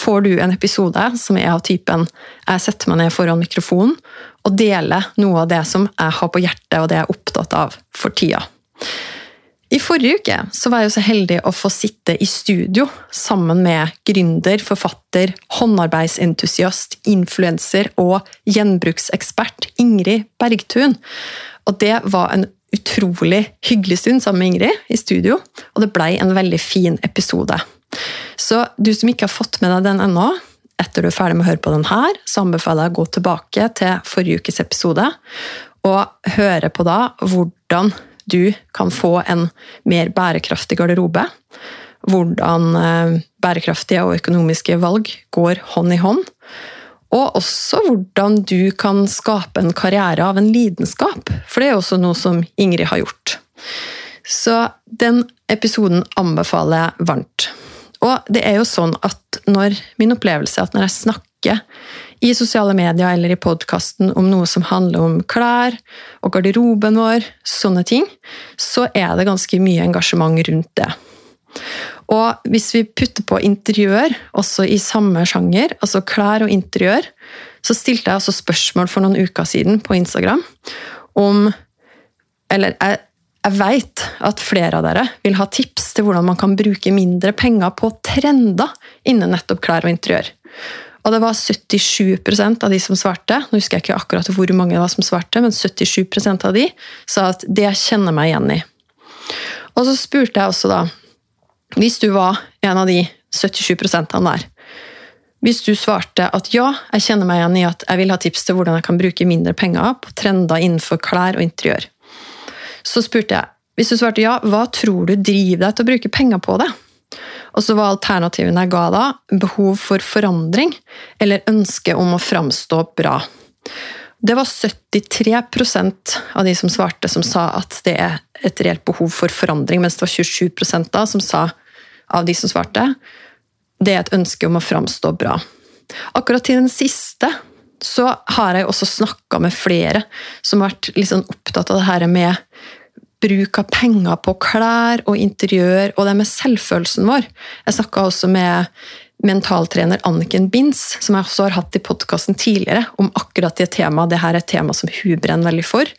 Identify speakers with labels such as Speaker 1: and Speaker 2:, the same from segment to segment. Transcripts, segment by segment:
Speaker 1: får du en episode som er av typen jeg setter meg ned foran mikrofonen og deler noe av det som jeg har på hjertet, og det jeg er opptatt av for tida. I forrige uke var jeg så heldig å få sitte i studio sammen med gründer, forfatter, håndarbeidsentusiast, influenser og gjenbruksekspert Ingrid Bergtun. Og det var en utrolig hyggelig stund sammen med Ingrid i studio, og det blei en veldig fin episode. Så du som ikke har fått med deg den ennå, etter du er ferdig med å høre på den her, så anbefaler jeg å gå tilbake til forrige ukes episode og høre på da hvordan du kan få en mer bærekraftig garderobe. Hvordan eh, bærekraftige og økonomiske valg går hånd i hånd. Og også hvordan du kan skape en karriere av en lidenskap, for det er også noe som Ingrid har gjort. Så den episoden anbefaler jeg varmt. Og det er jo sånn at når min opplevelse er at når jeg snakker i sosiale medier eller i podkasten om noe som handler om klær og garderoben vår, sånne ting, så er det ganske mye engasjement rundt det. Og hvis vi putter på interiør, også i samme sjanger, altså klær og interiør, så stilte jeg også spørsmål for noen uker siden på Instagram om Eller jeg jeg vet at flere av dere vil ha tips til hvordan man kan bruke mindre penger på trender innen nettopp klær og interiør. Og det var 77% av de som svarte. Nå husker jeg ikke akkurat hvor mange det var som svarte, men 77% av de sa at det kjenner meg igjen i. Og så spurte jeg også da Hvis du var en av de 77% der, hvis du svarte at ja, jeg kjenner meg igjen i at jeg vil ha tips til hvordan jeg kan bruke mindre penger på trender innenfor klær og interiør, så spurte jeg hvis du svarte ja, hva tror du driver deg til å bruke penger på det? Og så var alternativene jeg ga da, behov for forandring eller ønske om å framstå bra. Det var 73% av de som svarte, som sa at det er et reelt behov for forandring, mens det var 27 da som sa, av de som svarte, det er et ønske om å framstå bra. Akkurat til den siste så har jeg også snakka med flere som har vært sånn opptatt av det her med bruk av penger på klær og interiør, og det med selvfølelsen vår. Jeg snakka også med mentaltrener Anniken Binds, som jeg også har hatt i podkasten tidligere, om akkurat det temaet. Dette er et tema som hun brenner veldig for.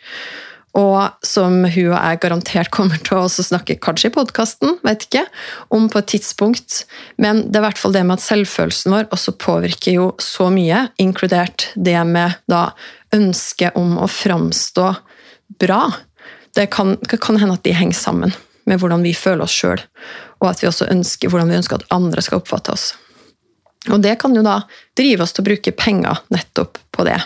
Speaker 1: Og som hun og jeg garantert kommer til å snakke kanskje i podkasten, vet ikke, om på et tidspunkt. Men det er i hvert fall det med at selvfølelsen vår også påvirker jo så mye, inkludert det med da ønsket om å framstå bra det kan, kan, hende at de henger sammen med hvordan vi føler oss sjøl, og at vi også ønsker, hvordan vi ønsker at andre skal oppfatte oss. Og det kan jo da drive oss til å bruke penger nettopp på det.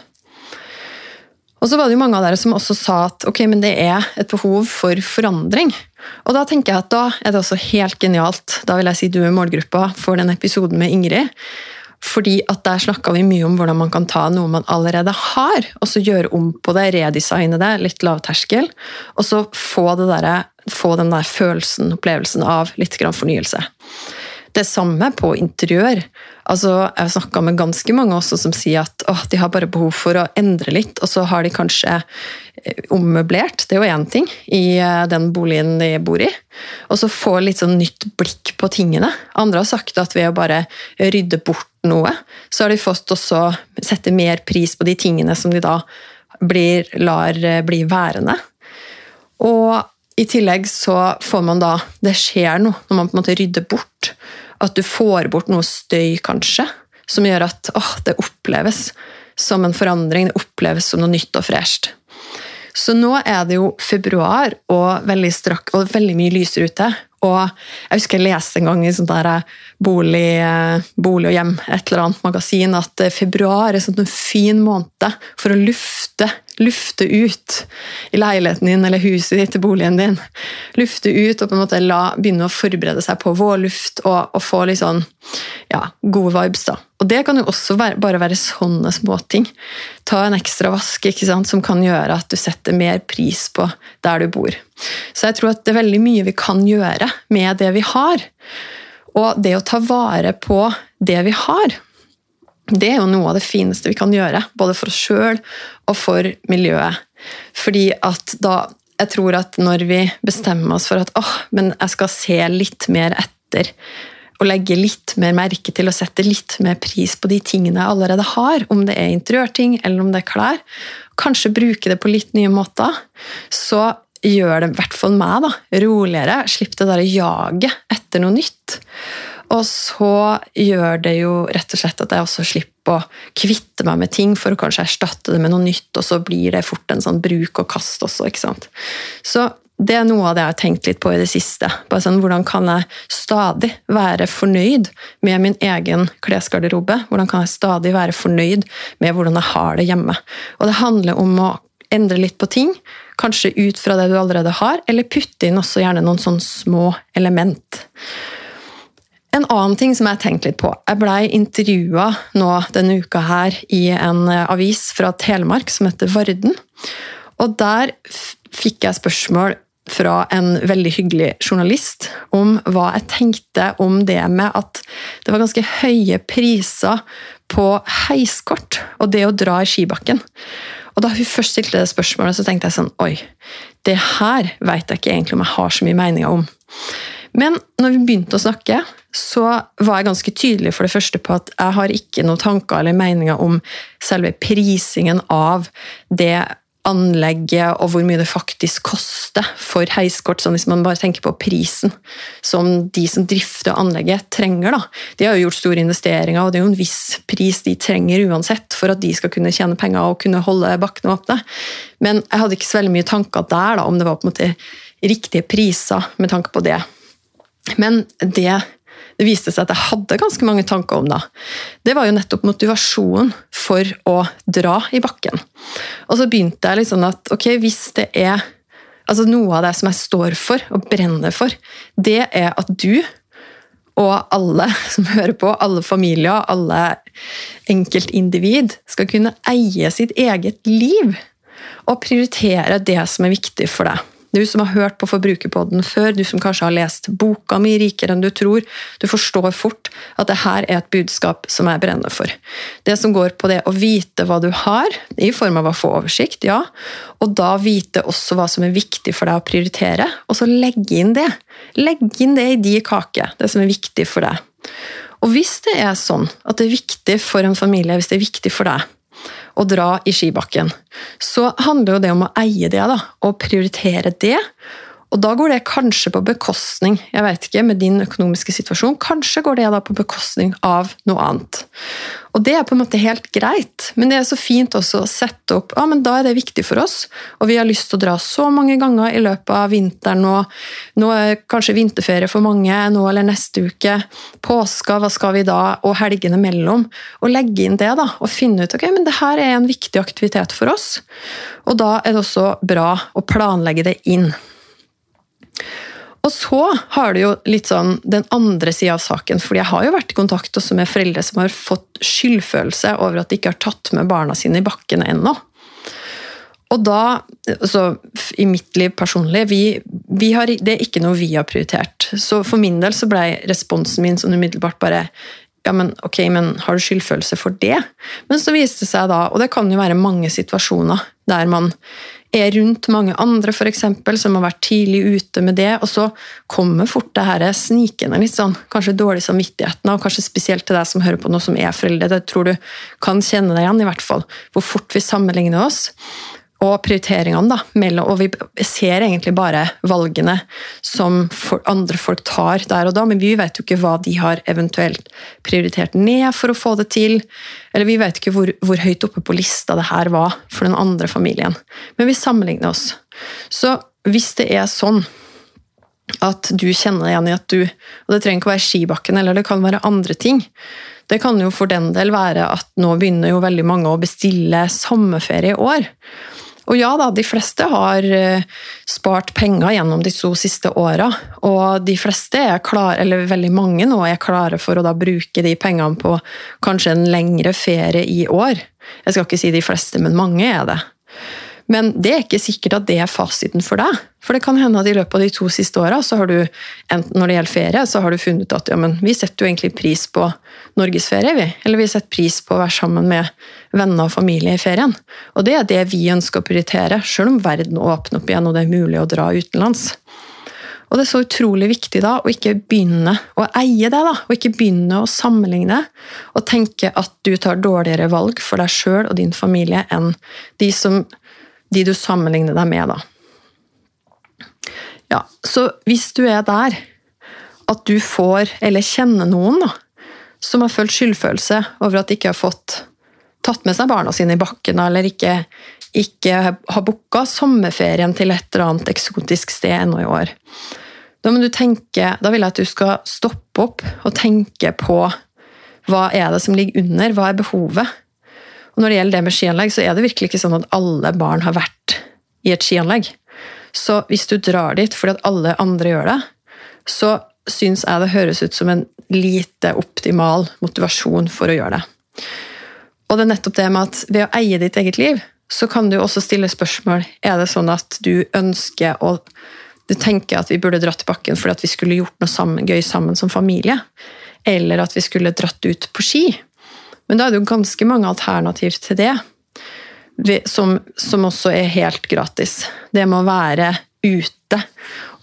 Speaker 1: Og så var det jo mange av dere som også sa at ok, men det er et behov for forandring. Og da tenker jeg at da er det også helt genialt. Da vil jeg si du er målgruppa for den episoden med Ingrid. Fordi at Der snakka vi mye om hvordan man kan ta noe man allerede har, og så gjøre om på det, redesigne det, litt lavterskel, og så få, der, få den der følelsen, opplevelsen av litt grann fornyelse. Det samme på interiør. Altså, jeg har snakka med ganske mange også som sier at å, de har bare behov for å endre litt, og så har de kanskje eh, ommøblert, det er jo én ting, i eh, den boligen de bor i. Og så få litt sånn nytt blikk på tingene. Andre har sagt at ved å bare rydde bort noe, så har de fått også sette mer pris på de tingene som de da blir, lar eh, bli værende. Og i tillegg så får man da Det skjer noe når man på en måte rydder bort. At du får bort noe støy, kanskje, som gjør at åh, det oppleves som en forandring. Det oppleves som noe nytt og fresht. Så nå er det jo februar og veldig strakk og veldig mye lysere ute. Og jeg husker jeg leste en gang i sånn der eh, bolig, eh, bolig, og hjem, et eller annet magasin, at eh, februar er sånn en fin måned for å lufte, lufte ut i leiligheten din eller huset ditt, til boligen din. Lufte ut og på en måte la, begynne å forberede seg på vårluft og, og få litt sånn ja, gode vibes. da. Og det kan jo også være, bare være sånne småting. Ta en ekstra vask ikke sant, som kan gjøre at du setter mer pris på der du bor. Så jeg tror at det er veldig mye vi kan gjøre med det vi har. Og det å ta vare på det vi har, det er jo noe av det fineste vi kan gjøre. Både for oss sjøl og for miljøet. Fordi at da Jeg tror at når vi bestemmer oss for at åh, men jeg skal se litt mer etter og legge litt mer merke til og sette litt mer pris på de tingene jeg allerede har, om det er interiørting eller om det er klær, kanskje bruke det på litt nye måter, så gjør det i hvert fall meg da, roligere. Slipp det der jaget etter noe nytt. Og så gjør det jo rett og slett at jeg også slipper å kvitte meg med ting for å kanskje erstatte det med noe nytt, og så blir det fort en sånn bruk og kast også. ikke sant? Så det er noe av det jeg har tenkt litt på i det siste. Bare sånn, Hvordan kan jeg stadig være fornøyd med min egen klesgarderobe? Hvordan kan jeg stadig være fornøyd med hvordan jeg har det hjemme? Og det handler om å endre litt på ting, kanskje ut fra det du allerede har, eller putte inn også gjerne noen sånne små element. En annen ting som jeg har tenkt litt på Jeg blei intervjua nå denne uka her i en avis fra Telemark som heter Varden. Og der fikk jeg spørsmål fra en veldig hyggelig journalist om hva jeg tenkte om det med at det var ganske høye priser på heiskort og det å dra i skibakken. Og Da hun først stilte det spørsmålet, så tenkte jeg sånn Oi, det her veit jeg ikke egentlig om jeg har så mye meninger om. Men når vi begynte å snakke, så var jeg ganske tydelig for det første på at jeg har ikke noen tanker eller meninger om selve prisingen av det anlegget og hvor mye det faktisk koster for heiskort, sånn hvis man bare tenker på prisen som de som drifter anlegget, trenger. Da. De har jo gjort store investeringer, og det er jo en viss pris de trenger uansett for at de skal kunne tjene penger og kunne holde bakkene åpne. Men jeg hadde ikke så veldig mye tanker der da, om det var på en måte riktige priser med tanke på det. Men det det viste seg at jeg hadde ganske mange tanker om. da. Det var jo nettopp motivasjonen for å dra i bakken. Og så begynte jeg sånn at ok, hvis det er altså Noe av det som jeg står for og brenner for, det er at du og alle som hører på, alle familier, alle enkeltindivid, skal kunne eie sitt eget liv. Og prioritere det som er viktig for deg. Du som har hørt på Forbrukerpodden før, du som kanskje har lest boka mi 'Rikere enn du tror', du forstår fort at det her er et budskap som jeg brenner for. Det som går på det å vite hva du har, i form av å få oversikt, ja, og da vite også hva som er viktig for deg å prioritere, og så legge inn det. Legg inn det i de kake, det som er viktig for deg. Og hvis det er sånn at det er viktig for en familie, hvis det er viktig for deg, å dra i skibakken, så handler jo det om å eie det da, og prioritere det. Og da går det kanskje på bekostning jeg vet ikke, med din økonomiske situasjon, kanskje går det da på bekostning av noe annet. Og det er på en måte helt greit, men det er så fint også å sette opp ja, men da er det viktig for oss, og vi har lyst til å dra så mange ganger i løpet av vinteren, og nå er kanskje vinterferie for mange, nå eller neste uke, påska, hva skal vi da, og helgene mellom. Og legge inn det, da, og finne ut ok, men det her er en viktig aktivitet for oss. Og da er det også bra å planlegge det inn. Og så har du jo litt sånn den andre sida av saken, fordi jeg har jo vært i kontakt også med foreldre som har fått skyldfølelse over at de ikke har tatt med barna sine i bakken ennå. Og da, altså I mitt liv personlig vi, vi har, Det er ikke noe vi har prioritert. Så For min del så ble responsen min sånn umiddelbart bare ja, men ok, men har du skyldfølelse for det? Men så viste det seg da, og det kan jo være mange situasjoner der man er rundt mange andre for eksempel, som har vært tidlig ute med det, og så kommer fort det her snikende litt sånn, kanskje dårlig samvittigheten, og kanskje spesielt til deg som hører på noe som er foreldre. Det tror du kan kjenne deg igjen, i hvert fall. Hvor fort vi sammenligner oss og prioriteringene. da, mellom, og Vi ser egentlig bare valgene som for, andre folk tar der og da, men vi vet jo ikke hva de har eventuelt prioritert ned for å få det til. Eller vi vet ikke hvor, hvor høyt oppe på lista det her var for den andre familien. Men vi sammenligner oss. Så hvis det er sånn at du kjenner igjen i at du Og det trenger ikke å være skibakken, eller det kan være andre ting. Det kan jo for den del være at nå begynner jo veldig mange å bestille sommerferie i år. Og ja da, de fleste har eh, spart penger gjennom de to siste åra, og de fleste er klare, eller veldig mange nå er klare for å da bruke de pengene på kanskje en lengre ferie i år. Jeg skal ikke si de fleste, men mange er det. Men det er ikke sikkert at det er fasiten for deg. For det kan hende at i løpet av de to siste åra, enten når det gjelder ferie, så har du funnet at ja, men vi setter jo egentlig pris på norgesferie, vi. Eller vi setter pris på å være sammen med venner og familie i ferien. Og det er det vi ønsker å prioritere, sjøl om verden åpner opp igjen og det er mulig å dra utenlands. Og det er så utrolig viktig da å ikke begynne å eie det, da, og ikke begynne å sammenligne og tenke at du tar dårligere valg for deg sjøl og din familie enn de som de du sammenligner deg med, da. Ja, så hvis du er der at du får, eller kjenner noen, da, som har følt skyldfølelse over at de ikke har fått tatt med seg barna sine i bakken, eller ikke, ikke har booka sommerferien til et eller annet eksotisk sted ennå i år, da må du tenke, da vil jeg at du skal stoppe opp og tenke på hva er det som ligger under, hva er behovet? Og når det gjelder det med skianlegg, så er det virkelig ikke sånn at alle barn har vært i et skianlegg. Så hvis du drar dit fordi at alle andre gjør det, så syns jeg det høres ut som en lite optimal motivasjon for å gjøre det. Og det er nettopp det med at ved å eie ditt eget liv, så kan du også stille spørsmål er det sånn at du ønsker å du tenker at vi burde dratt til bakken fordi at vi skulle gjort noe sammen, gøy sammen som familie. Eller at vi skulle dratt ut på ski. Men da er det jo ganske mange alternativ til det, som, som også er helt gratis. Det med å være ute,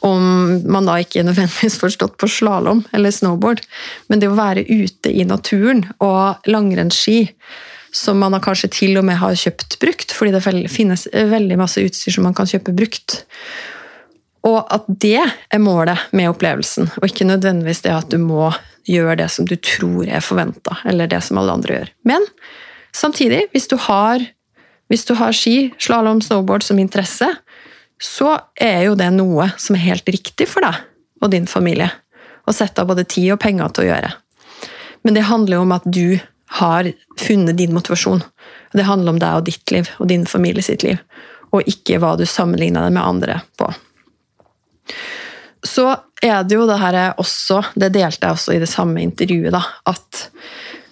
Speaker 1: om man da ikke er nødvendigvis forstått på slalåm eller snowboard, men det å være ute i naturen og langrennsski, som man kanskje til og med har kjøpt brukt, fordi det finnes veldig masse utstyr som man kan kjøpe brukt. Og at det er målet med opplevelsen, og ikke nødvendigvis det at du må gjøre det som du tror er forventa, eller det som alle andre gjør. Men samtidig, hvis du har, hvis du har ski, slalåm, snowboard som interesse, så er jo det noe som er helt riktig for deg og din familie. Å sette av både tid og penger til å gjøre. Men det handler jo om at du har funnet din motivasjon. Det handler om deg og ditt liv og din familie sitt liv, og ikke hva du sammenligner deg med andre på. Så er det jo det her også, det delte jeg også i det samme intervjuet, da, at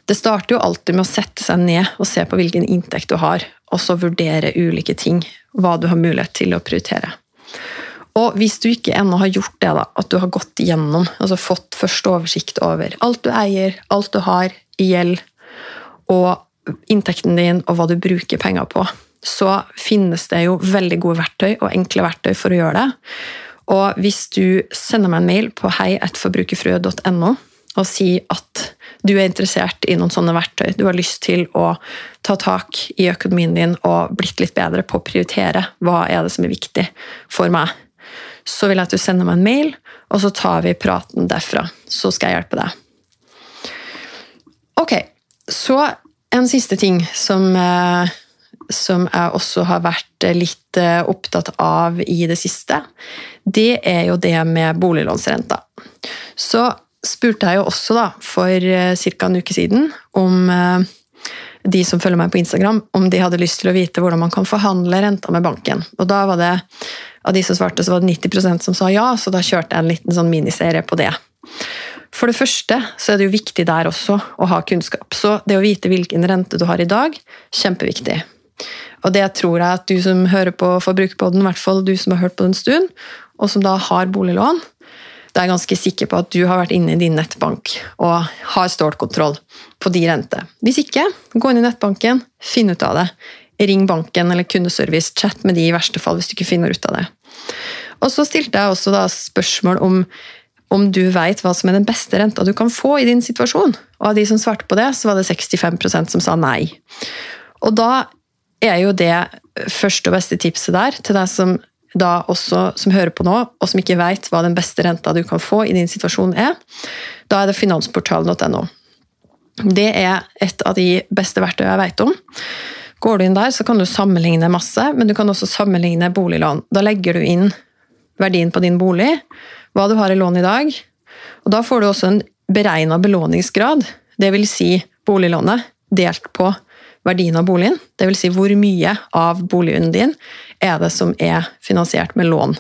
Speaker 1: det starter jo alltid med å sette seg ned og se på hvilken inntekt du har, og så vurdere ulike ting, hva du har mulighet til å prioritere. Og hvis du ikke ennå har gjort det, da, at du har gått igjennom, altså fått første oversikt over alt du eier, alt du har i gjeld, og inntekten din og hva du bruker penger på, så finnes det jo veldig gode verktøy og enkle verktøy for å gjøre det. Og hvis du sender meg en mail på heietforbrukerfrue.no og sier at du er interessert i noen sånne verktøy, du har lyst til å ta tak i økonomien din og blitt litt bedre på å prioritere hva er det som er viktig for meg, så vil jeg at du sender meg en mail, og så tar vi praten derfra. Så skal jeg hjelpe deg. Ok, så en siste ting som eh, som jeg også har vært litt eh, opptatt av i det siste, det er jo det med boliglånsrenta. Så spurte jeg jo også da, for eh, ca. en uke siden om eh, de som følger meg på Instagram, om de hadde lyst til å vite hvordan man kan forhandle renta med banken. Og da var det, Av de som svarte, så var det 90% som sa ja, så da kjørte jeg en liten sånn miniserie på det. For det første så er det jo viktig der også å ha kunnskap. Så det å vite hvilken rente du har i dag, kjempeviktig. Og det tror jeg at du som hører på Forbrukerpodden, i hvert fall du som har hørt på det en stund, og som da har boliglån, da er jeg ganske sikker på at du har vært inne i din nettbank og har stålkontroll på de rente. Hvis ikke, gå inn i nettbanken, finn ut av det. Ring banken eller kundeservice, chat med de i verste fall hvis du ikke finner ut av det. Og så stilte jeg også da spørsmål om om du vet hva som er den beste renta du kan få i din situasjon. Og av de som svarte på det, så var det 65% som sa nei. Og da er jo det første og beste tipset der til deg som da også som hører på nå, og som ikke veit hva den beste renta du kan få i din situasjon er, da er det finansportalen.no. Det er et av de beste verktøyene jeg vet om. Går du inn der, så kan du sammenligne masse, men du kan også sammenligne boliglån. Da legger du inn verdien på din bolig, hva du har i lån i dag, og da får du også en beregna belåningsgrad, det vil si boliglånet delt på verdien av boligen. Dvs. Si hvor mye av boligen din er det som er finansiert med lån.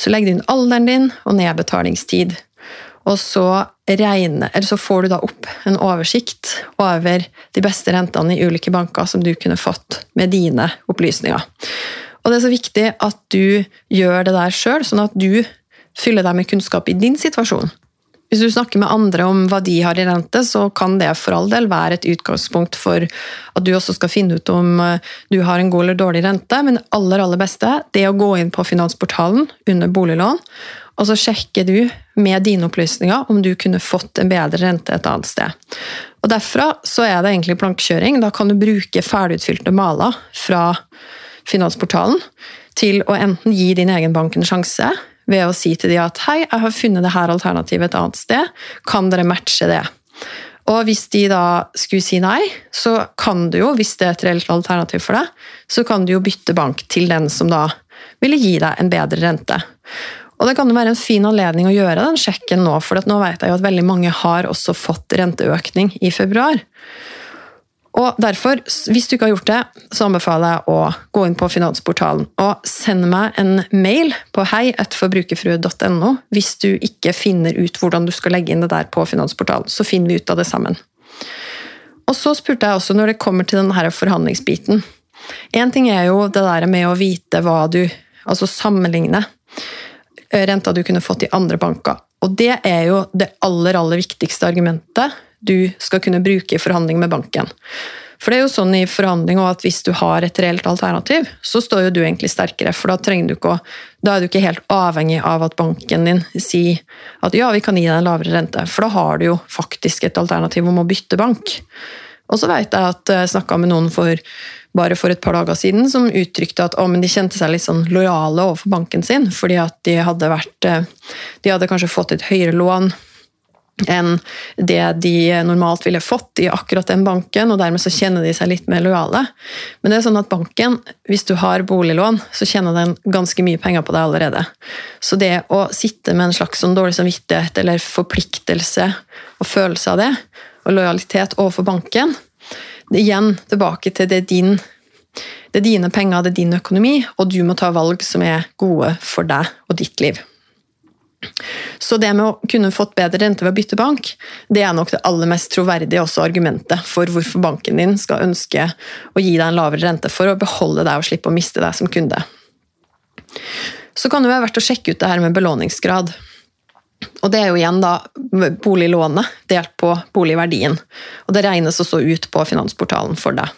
Speaker 1: Så legg inn alderen din og nedbetalingstid. Og så, regne, så, får du da opp en oversikt over de beste rentene i ulike banker som du kunne fått med dine opplysninger. Og det er så viktig at du gjør det der sjøl, sånn at du fyller deg med kunnskap i din situasjon. Hvis du snakker med andre om hva de har i rente, så kan det for all del være et utgangspunkt for at du også skal finne ut om eh, du har en god eller dårlig rente, men det aller, aller beste det er å gå inn på Finansportalen under boliglån, og så sjekker du med dine opplysninger om du kunne fått en bedre rente et annet sted. Og Derfra så er det egentlig plankekjøring. Da kan du bruke ferdigutfylte maler fra Finansportalen til å enten gi din egen bank en sjanse ved å si til dem at hei, jeg har funnet det her alternativet et annet sted, kan dere matche det? Og hvis de da skulle si nei, så kan du jo, hvis det er et reelt alternativ for deg, så kan du jo bytte bank til den som da ville gi deg en bedre rente. Og det kan jo være en fin anledning å gjøre den sjekken nå, for nå vet jeg jo at veldig mange har også fått renteøkning i februar. Og derfor, hvis du ikke har gjort det, så anbefaler jeg å gå inn på Finansportalen og sende meg en mail på hei.forbrukerfrue.no hvis du ikke finner ut hvordan du skal legge inn det der på Finansportalen. Så finner vi ut av det sammen. Og så spurte jeg også når det kommer til denne forhandlingsbiten. Én ting er jo det der med å vite hva du Altså sammenligne renta du kunne fått i andre banker. Og det er jo det aller, aller viktigste argumentet du skal kunne bruke i forhandling med banken. For det er jo sånn i forhandling at Hvis du har et reelt alternativ, så står jo du egentlig sterkere. for Da, ikke, da er du ikke helt avhengig av at banken din sier at ja, vi kan gi deg en lavere rente. For da har du jo faktisk et alternativ om å bytte bank. Og så vet jeg at jeg snakka med noen for bare for et par dager siden som uttrykte at å, de kjente seg litt sånn lojale overfor banken sin, fordi at de hadde vært eh, De hadde kanskje fått et høyere lån enn det de normalt ville fått i akkurat den banken, og dermed så kjenner de seg litt mer lojale. Men det er sånn at banken, hvis du har boliglån, så tjener den ganske mye penger på deg allerede. Så det å sitte med en slags sånn dårlig samvittighet eller forpliktelse og følelse av det, og lojalitet overfor banken, det er igjen tilbake til det din det er dine penger, det er din økonomi, og du må ta valg som er gode for deg og ditt liv. Så det med å kunne fått bedre rente ved å bytte bank, det er nok det aller mest troverdige argumentet for hvorfor banken din skal ønske å gi deg en lavere rente for å beholde deg og slippe å miste deg som kunde. Så kan det være verdt å sjekke ut det her med belåningsgrad. Og det er jo igjen da boliglånet delt på boligverdien. Og det regnes også ut på Finansportalen for deg.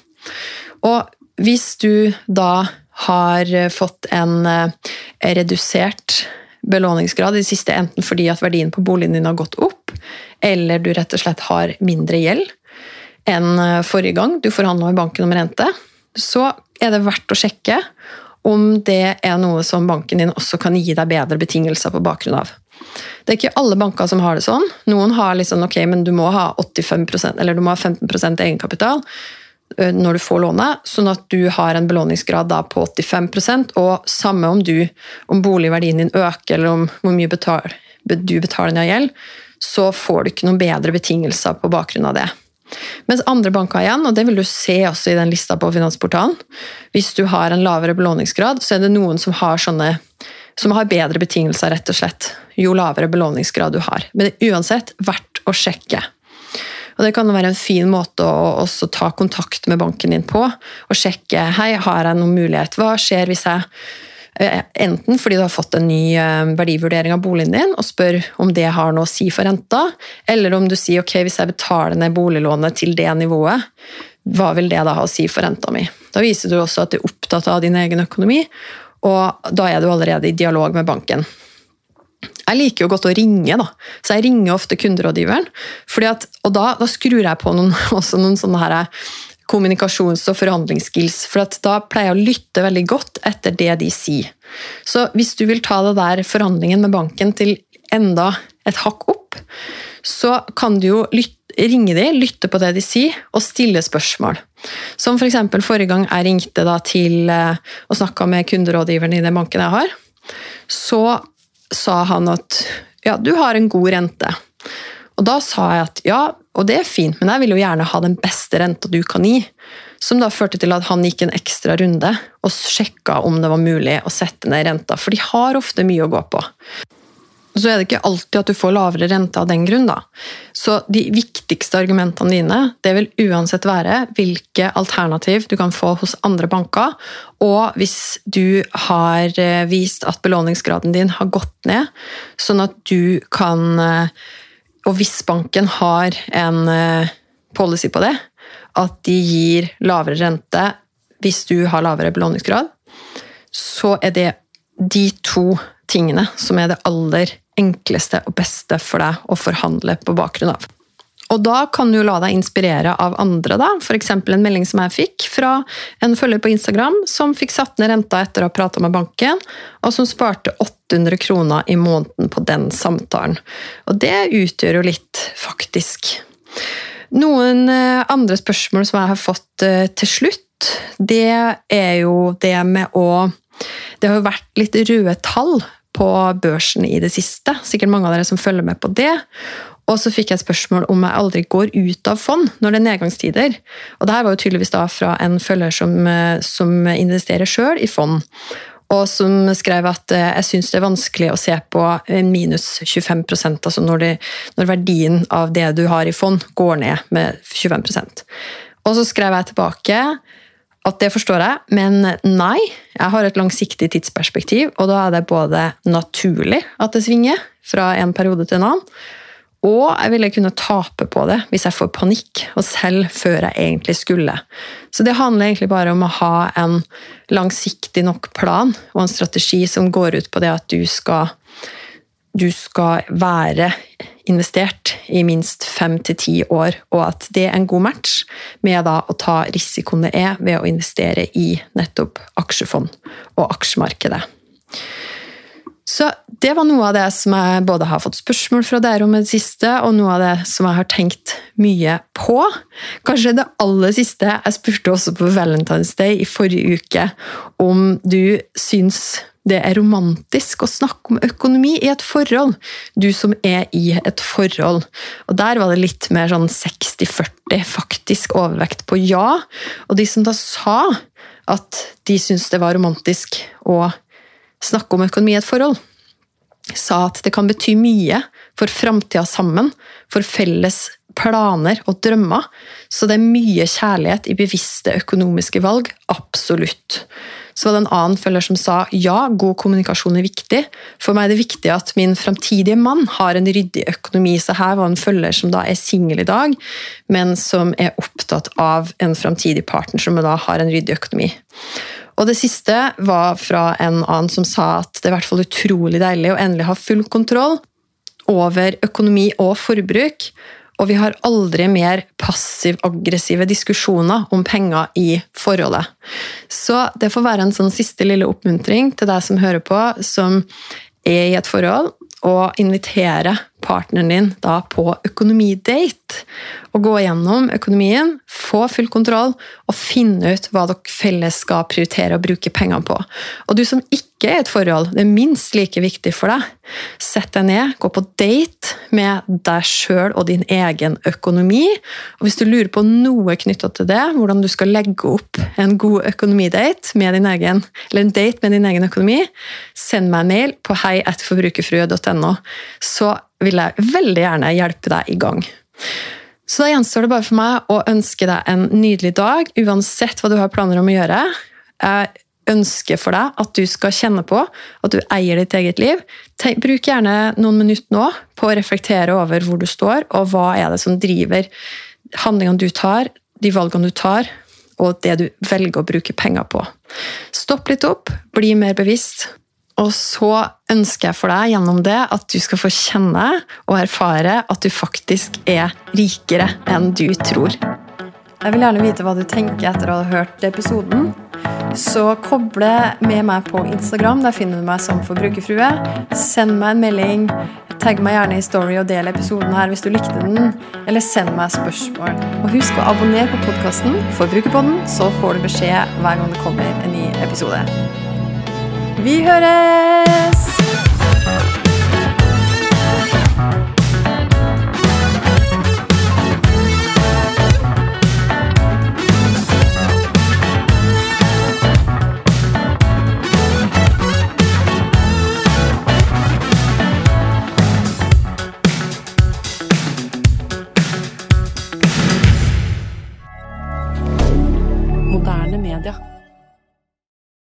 Speaker 1: Og hvis du da har fått en eh, redusert belåningsgrad i det siste, enten fordi at verdien på boligen din har gått opp, eller du rett og slett har mindre gjeld enn eh, forrige gang du forhandla med banken om rente, så er det verdt å sjekke om det er noe som banken din også kan gi deg bedre betingelser på bakgrunn av. Det er ikke alle banker som har det sånn. Noen har liksom, ok, men du må ha 85 eller du må ha 15 egenkapital. Eh, når du får lånet, sånn at du har en belåningsgrad på 85% og samme om, du, om boligverdien din øker eller om hvor mye betal, du betaler ned gjeld, så får du ikke noen bedre betingelser på bakgrunn av det. Mens andre banker igjen, og det vil du se også i den lista på Finansportalen, hvis du har en lavere belåningsgrad, så er det noen som har sånne som har bedre betingelser, rett og slett, jo lavere belåningsgrad du har. Men det er uansett verdt å sjekke. Og Det kan være en fin måte å også ta kontakt med banken din på og sjekke hei, har jeg noen mulighet. Hva skjer hvis jeg eh, Enten fordi du har fått en ny eh, verdivurdering av boligen din og spør om det har noe å si for renta, eller om du sier ok, hvis jeg betaler ned boliglånet til det nivået, hva vil det da ha å si for renta mi? Da viser du også at du er opptatt av din egen økonomi, og da er du allerede i dialog med banken. Jeg liker jo godt å ringe, da. så jeg ringer ofte kunderådgiveren. At, og da, da, skrur jeg på noen, noen sånne her kommunikasjons- og forhandlingsskills. For da pleier jeg å lytte veldig godt etter det de sier. Så hvis du vil ta det der forhandlingen med banken til enda et hakk opp, så kan du jo lytte, ringe de, lytte på det de sier, og stille spørsmål. Som f.eks. For forrige gang jeg ringte til eh, og snakka med kunderådgiveren i den banken jeg har. Så sa han at ja, du har en god rente. Og da sa jeg at ja, og det er fint, men jeg vil jo gjerne ha den beste renta du kan gi. som da førte til at han gikk en ekstra runde og sjekka om det var mulig å sette ned renta, for de har ofte mye å gå på. Så er det ikke alltid at du får lavere rente av den grunn. da. Så de viktigste argumentene dine det vil uansett være hvilke alternativ du kan få hos andre banker, og hvis du har eh, vist at belåningsgraden din har gått ned, sånn at du kan eh, Og hvis banken har en eh, policy på det, at de gir lavere rente hvis du har lavere belåningsgrad, så er det de to tingene som er det aller enkleste og beste for deg å forhandle på bakgrunn av. Og da kan du la deg inspirere av andre, da. F.eks. en melding som jeg fikk fra en følger på Instagram som fikk satt ned renta etter å ha prata med banken, og som sparte 800 kroner i måneden på den samtalen. Og det utgjør jo litt, faktisk. Noen eh, andre spørsmål som jeg har fått eh, til slutt, det er jo det med å Det har jo vært litt røde tall på børsen i det siste. Sikkert mange av dere som følger med på det. Og så fikk jeg et spørsmål om jeg aldri går ut av fond når det er nedgangstider. Og det her var jo tydeligvis da fra en følger som, eh, som investerer sjøl i fond. Og som skrev at eh, jeg syns det er vanskelig å se på minus 25 altså når, det, når verdien av det du har i fond, går ned med 25% Og så skrev jeg tilbake at det forstår jeg, men nei. Jeg har et langsiktig tidsperspektiv, og da er det både naturlig at det svinger fra en periode til en annen, og jeg ville kunne tape på det hvis jeg får panikk og selv før jeg egentlig skulle. Så det handler egentlig bare om å ha en langsiktig nok plan og en strategi som går ut på det at du skal, du skal være investert i minst fem til ti år, og at det er en god match med å ta risikoen det er ved å investere i nettopp aksjefond og aksjemarkedet. Så det var noe av det som jeg både har fått spørsmål fra dere om i det siste, og noe av det som jeg har tenkt mye på. Kanskje det aller siste Jeg spurte også på Valentine's Day i forrige uke om du syns det er romantisk å snakke om økonomi i et forhold. Du som er i et forhold. Og der var det litt mer sånn 60-40 faktisk overvekt på ja. Og de som da sa at de syntes det var romantisk å snakke om økonomi i et forhold, sa at det kan bety mye for framtida sammen, for felles planer og drømmer. Så det er mye kjærlighet i bevisste økonomiske valg. Absolutt. Så var det en annen følger som sa ja, god kommunikasjon er viktig. For meg er det viktig at min framtidige mann har en ryddig økonomi. Så her var en følger som da er singel i dag, men som er opptatt av en framtidig partner som da har en ryddig økonomi. Og det siste var fra en annen som sa at det er i hvert fall utrolig deilig å endelig ha full kontroll over økonomi og forbruk. Og vi har aldri mer passiv-aggressive diskusjoner om penger i forholdet. Så det får være en sånn siste lille oppmuntring til deg som hører på, som er i et forhold, og invitere partneren din da på økonomidate. Og gå gjennom økonomien, få full kontroll og finne ut hva dere felles skal prioritere å bruke pengene på. Og du som ikke er i et forhold, det er minst like viktig for deg. Sett deg ned, gå på date med deg sjøl og din egen økonomi. Og hvis du lurer på noe knytta til det, hvordan du skal legge opp en god økonomidate med din egen, eller en date med din egen økonomi, send meg en mail på heiatforbrukerfrue.no. Så vil jeg veldig gjerne hjelpe deg i gang. Så da gjenstår det bare for meg å ønske deg en nydelig dag, uansett hva du har planer om å gjøre. Jeg ønsker for deg at du skal kjenne på at du eier ditt eget liv. Bruk gjerne noen minutter nå på å reflektere over hvor du står, og hva er det som driver handlingene du tar, de valgene du tar, og det du velger å bruke penger på. Stopp litt opp, bli mer bevisst, og så ønsker jeg for deg gjennom det at du skal få kjenne og erfare at du faktisk er rikere enn du tror. Jeg vil gjerne vite hva du tenker etter å ha hørt episoden. Så koble med meg på Instagram. Der finner du meg som forbrukerfrue. Send meg en melding. Tagg meg gjerne i Story og del episoden her hvis du likte den. Eller send meg spørsmål. Og husk å abonnere på podkasten Forbrukerpodden, så får du beskjed hver gang det kommer en ny episode. Vi høres!